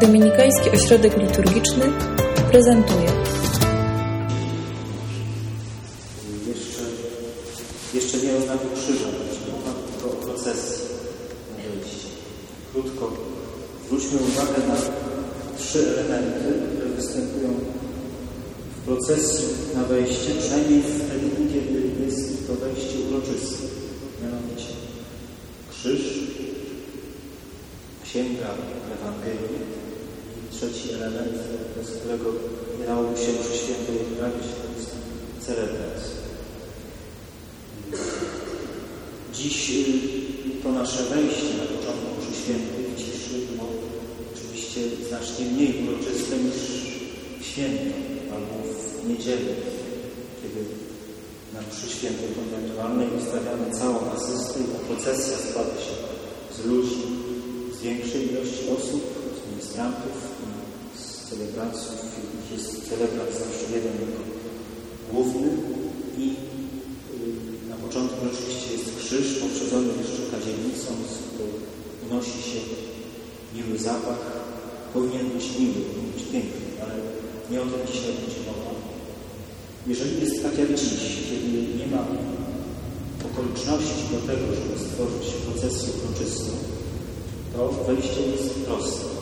Dominikański Ośrodek Liturgiczny prezentuje. Jeszcze, jeszcze nie o znaku krzyża, tylko o procesji na wejście. Krótko zwróćmy uwagę na trzy elementy, które występują w procesji na wejście, przynajmniej wtedy, kiedy jest to wejście uroczyste. Mianowicie krzyż, księga Ewangelii trzeci element, bez którego nie dałoby się przy świętej odprawić, to jest celebrat. Dziś y, to nasze wejście na początku przy świętej w ciszy było oczywiście znacznie mniej uroczyste niż w święto albo w niedzielę, kiedy na mszy świętej konwentualnej wystawiamy całą asystę i ta procesja składa się z ludzi, z większej ilości osób, ministrantów, z celebrantów. Jest celebrant zawsze jeden jako główny i y, na początku oczywiście jest krzyż poprzedzony jeszcze kadzielnicą, z której unosi się miły zapach. Powinien być miły, powinien być piękny, ale nie o tym dzisiaj będzie mowa. Jeżeli jest tak jak dziś, kiedy nie ma okoliczności do tego, żeby stworzyć procesję uroczystą, to wejście jest proste.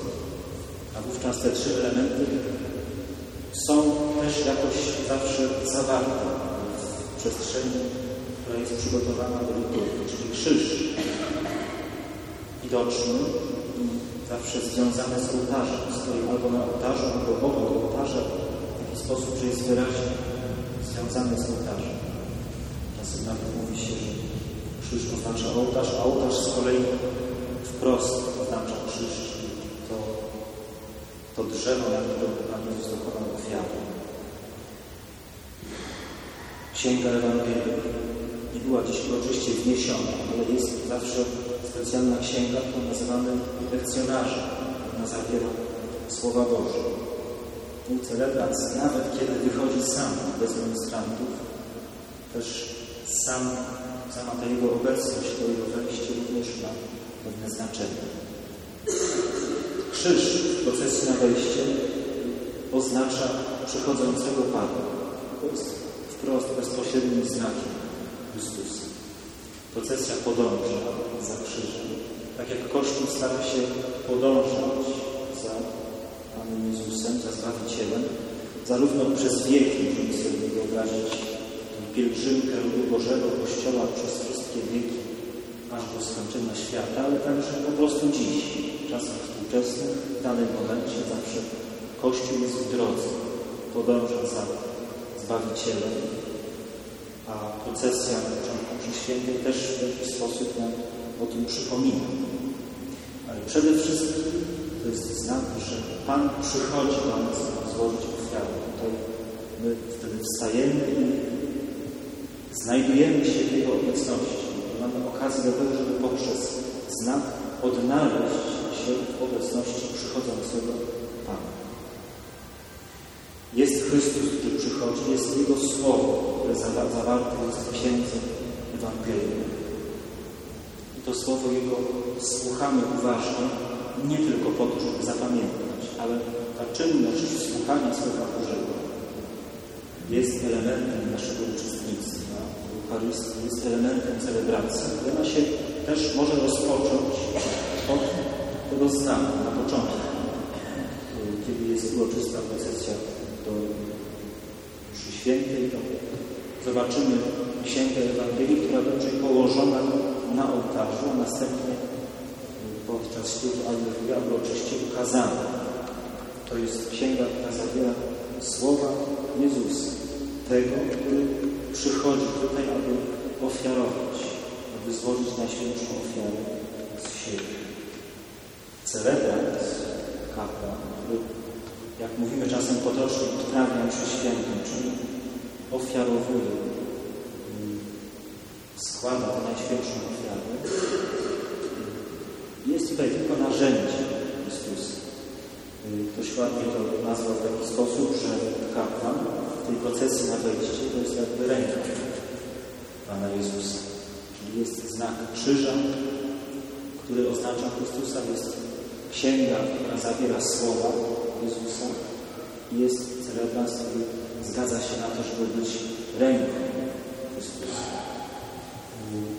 Wówczas te trzy elementy są też jakoś zawsze zawarte w przestrzeni, która jest przygotowana do liturgii, czyli krzyż widoczny i zawsze związany z ołtarzem. Stoi albo na ołtarzu, albo obok ołtarza w taki sposób, że jest wyraźnie związany z ołtarzem. Czasem nawet mówi się, że krzyż oznacza ołtarz, a ołtarz z kolei wprost oznacza krzyż, to drzewo, na którym Pan Jezus dokonał ofiary. Księga Ewangelii nie była dziś uroczyście wniesiona, ale jest zawsze specjalna księga, którą nazywamy lekcjonarzem. Ona zawiera Słowa Boże. Mój celebrant, nawet kiedy wychodzi sam, bez ministrantów, też sam, sama ta jego obecność, to jego wejście również ma pewne znaczenie. Krzyż w procesji na wejście oznacza przychodzącego Pana. To jest wprost bezpośrednim znakiem Chrystusa. Procesja podąża za krzyżem. Tak jak Kościół stara się podążać za Panem Jezusem, za Zbawicielem, zarówno przez wieki, możemy sobie wyobrazić pielgrzymkę ludu Bożego Kościoła przez wszystkie wieki, aż do skończenia świata, ale także po prostu dziś, w czasach współczesnych, w danym momencie zawsze Kościół jest w drodze, podąża za Zbawicielem, a procesja na początku przy świętej też w jakiś sposób nam o tym przypomina. Ale przede wszystkim to jest znak, że Pan przychodzi do nas złożyć ofiarę. Tutaj my wtedy wstajemy i znajdujemy się w Jego obecności. Mamy okazję do tego, żeby poprzez znak odnaleźć w obecności przychodzącego Pana. Jest Chrystus, który przychodzi, jest Jego Słowo, które zawarte jest w Księdze Ewangelii. I to Słowo Jego słuchamy uważnie, nie tylko po to, żeby zapamiętać, ale ta czynność słuchania Słowa Bożego jest elementem naszego uczestnictwa w Eucharystii, jest elementem celebracji. Ona się też może rozpocząć od znaku na początku, kiedy jest uroczysta procesja do mszy świętej, to zobaczymy Księgę Ewangelii, która będzie położona na ołtarzu, a następnie podczas ślubu Alleluja uroczyście ukazana. To jest księga, która zawiera słowa Jezusa, tego, który przychodzi tutaj, aby ofiarować, aby złożyć najświętszą ofiarę z siebie. Celebrant, kapłan, który, jak mówimy czasem potocznie, odprawia przy świętym, czyli ofiarowuje, składa tę najświętszą ofiarę, jest tutaj tylko narzędzie Chrystusa. Ktoś ładnie to nazwał w taki sposób, że kapłan w tej procesji na wejście to jest jakby ręka Pana Jezusa. Czyli jest znak krzyża, który oznacza Chrystusa, jest księga, która zawiera słowa Jezusa jest celebrans, który zgadza się na to, żeby być ręką Chrystusa.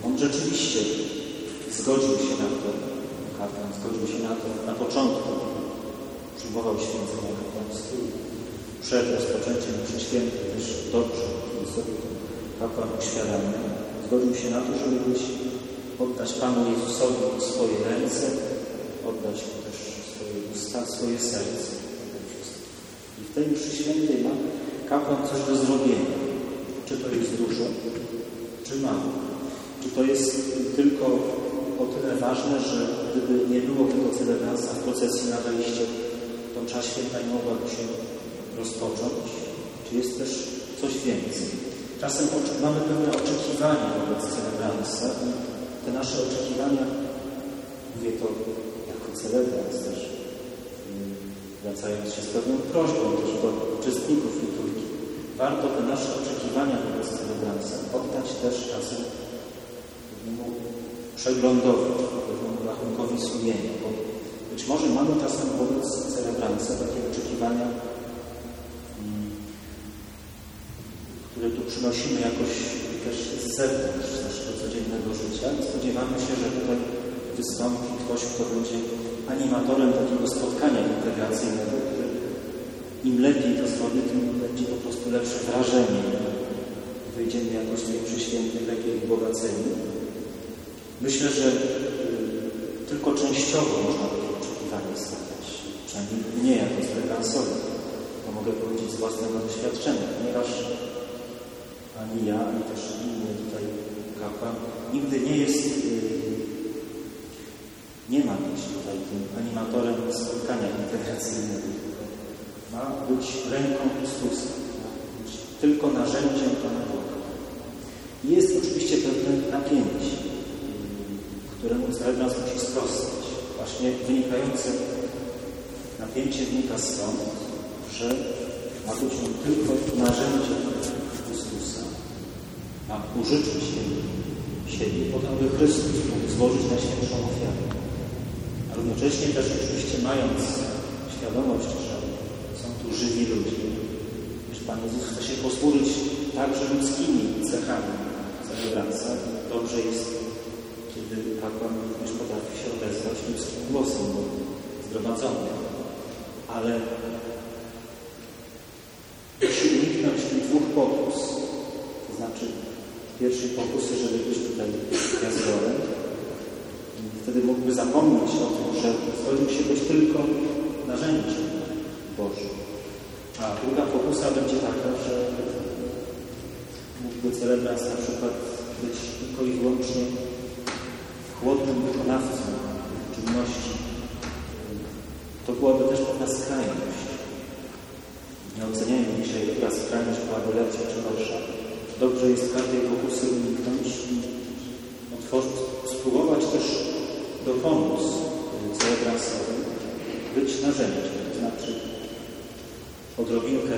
On rzeczywiście zgodził się na to, kapłan zgodził się na to na początku, przyjmował święcenia kapłańskie przed rozpoczęciem mszy świętej też dobrze, sobie kapłan uświadamia, zgodził się na to, żeby być, oddać Panu Jezusowi swoje ręce, oddać Też swoje serce. I w tej mszy świętej ma kapłan coś do zrobienia. Czy to jest dużo, czy mało. Czy to jest tylko o tyle ważne, że gdyby nie było tego celebransa w procesji na wejście, to msza święta nie mogłaby się rozpocząć? Czy jest też coś więcej? Czasem mamy pewne oczekiwania wobec celebransa i te nasze oczekiwania, mówię to jako celebrans też, wracając się z pewną prośbą też do uczestników liturgii, warto te nasze oczekiwania wobec celebransa oddać też czasem pewnemu przeglądowi, pewnemu rachunkowi sumienia, bo być może mamy czasem wobec celebransa takie oczekiwania które tu przynosimy jakoś też z zewnątrz, naszego codziennego życia. Spodziewamy się, że tutaj wystąpi ktoś, kto będzie animatorem takiego spotkania integracyjnego, które im lepiej to zrobi, tym będzie po prostu lepsze wrażenie. Wyjdziemy jakoś z tej przyświętej lepiej ubogaceni. Myślę, że y, tylko częściowo można takie oczekiwanie stawiać. Przynajmniej nie jako zregansowy. To mogę powiedzieć z własnego doświadczenia, ponieważ ani ja, ani też inny tutaj kapłan, nigdy nie jest, yy, nie ma być tutaj tym animatorem spotkania integracyjnego, ma być ręką Chrystusa, ma być tylko narzędziem Pana Boga. Jest oczywiście pewne napięcie, któremu cały nas musi sprostać. Właśnie wynikające napięcie wynika stąd, że ma być on tylko narzędziem a użyczyć siebie po to, aby Chrystus mógł złożyć najświętszą ofiarę. Równocześnie też oczywiście mając świadomość, że są tu żywi ludzie, że Pan Jezus chce się posłużyć także ludzkimi cechami celebransa. Dobrze jest, kiedy kapłan również potrafi się odezwać ludzkim głosem, bo zgromadzony. Ale musi uniknąć tych dwóch pokus. To znaczy pierwszej pokusy, żeby być tutaj gwiazdorem. Wtedy mógłby zapomnieć o tym, że zgodził się być tylko narzędziem Bożym. A druga pokusa będzie taka, że mógłby celebrant na przykład być tylko i wyłącznie chłodnym wykonawcą czynności. To byłaby też pewna skrajność. Nie oceniajmy dzisiaj, która skrajność byłaby lepsza czy gorsza dobrze jest każdej pokusy uniknąć i otworzyć, spróbować też dopomóc celebransowi być narzędziem, to znaczy odrobinkę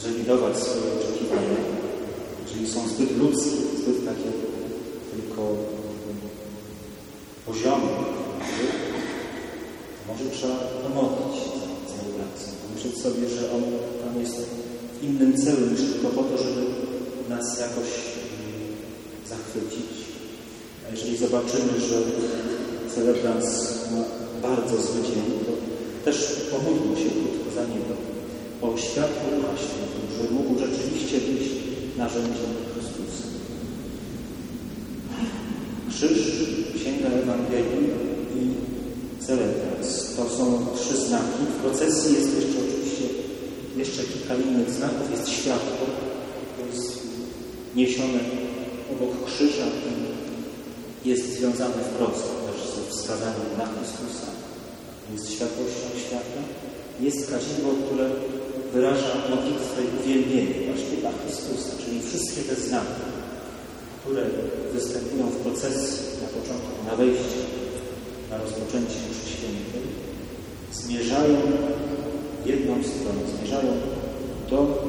zrewidować swoje oczekiwania, jeżeli są zbyt ludzkie, zbyt takie tylko poziome, może trzeba pomodlić celebrację, pomyśleć sobie, że on tam jest innym celu niż tylko po to, żeby nas jakoś zachwycić. A jeżeli zobaczymy, że celebrans ma bardzo zły dzień, to też pomódlmy się krótko za niego o światło Świętego, żeby mógł rzeczywiście być narzędziem Chrystusa. Krzyż, Księga Ewangelii i celebrans. To są trzy znaki. W procesji jest jeszcze jeszcze kilka innych znaków. Jest światło, jest niesione obok krzyża jest związane wprost też ze wskazaniem na Chrystusa. Jest światłością świata. Jest kadzidło, które wyraża modlitwę i uwielbienie właśnie dla Chrystusa, czyli wszystkie te znaki, które występują w procesji na początku, na wejście, na rozpoczęcie mszy świętej, zmierzają jedną stronę, zmierzają do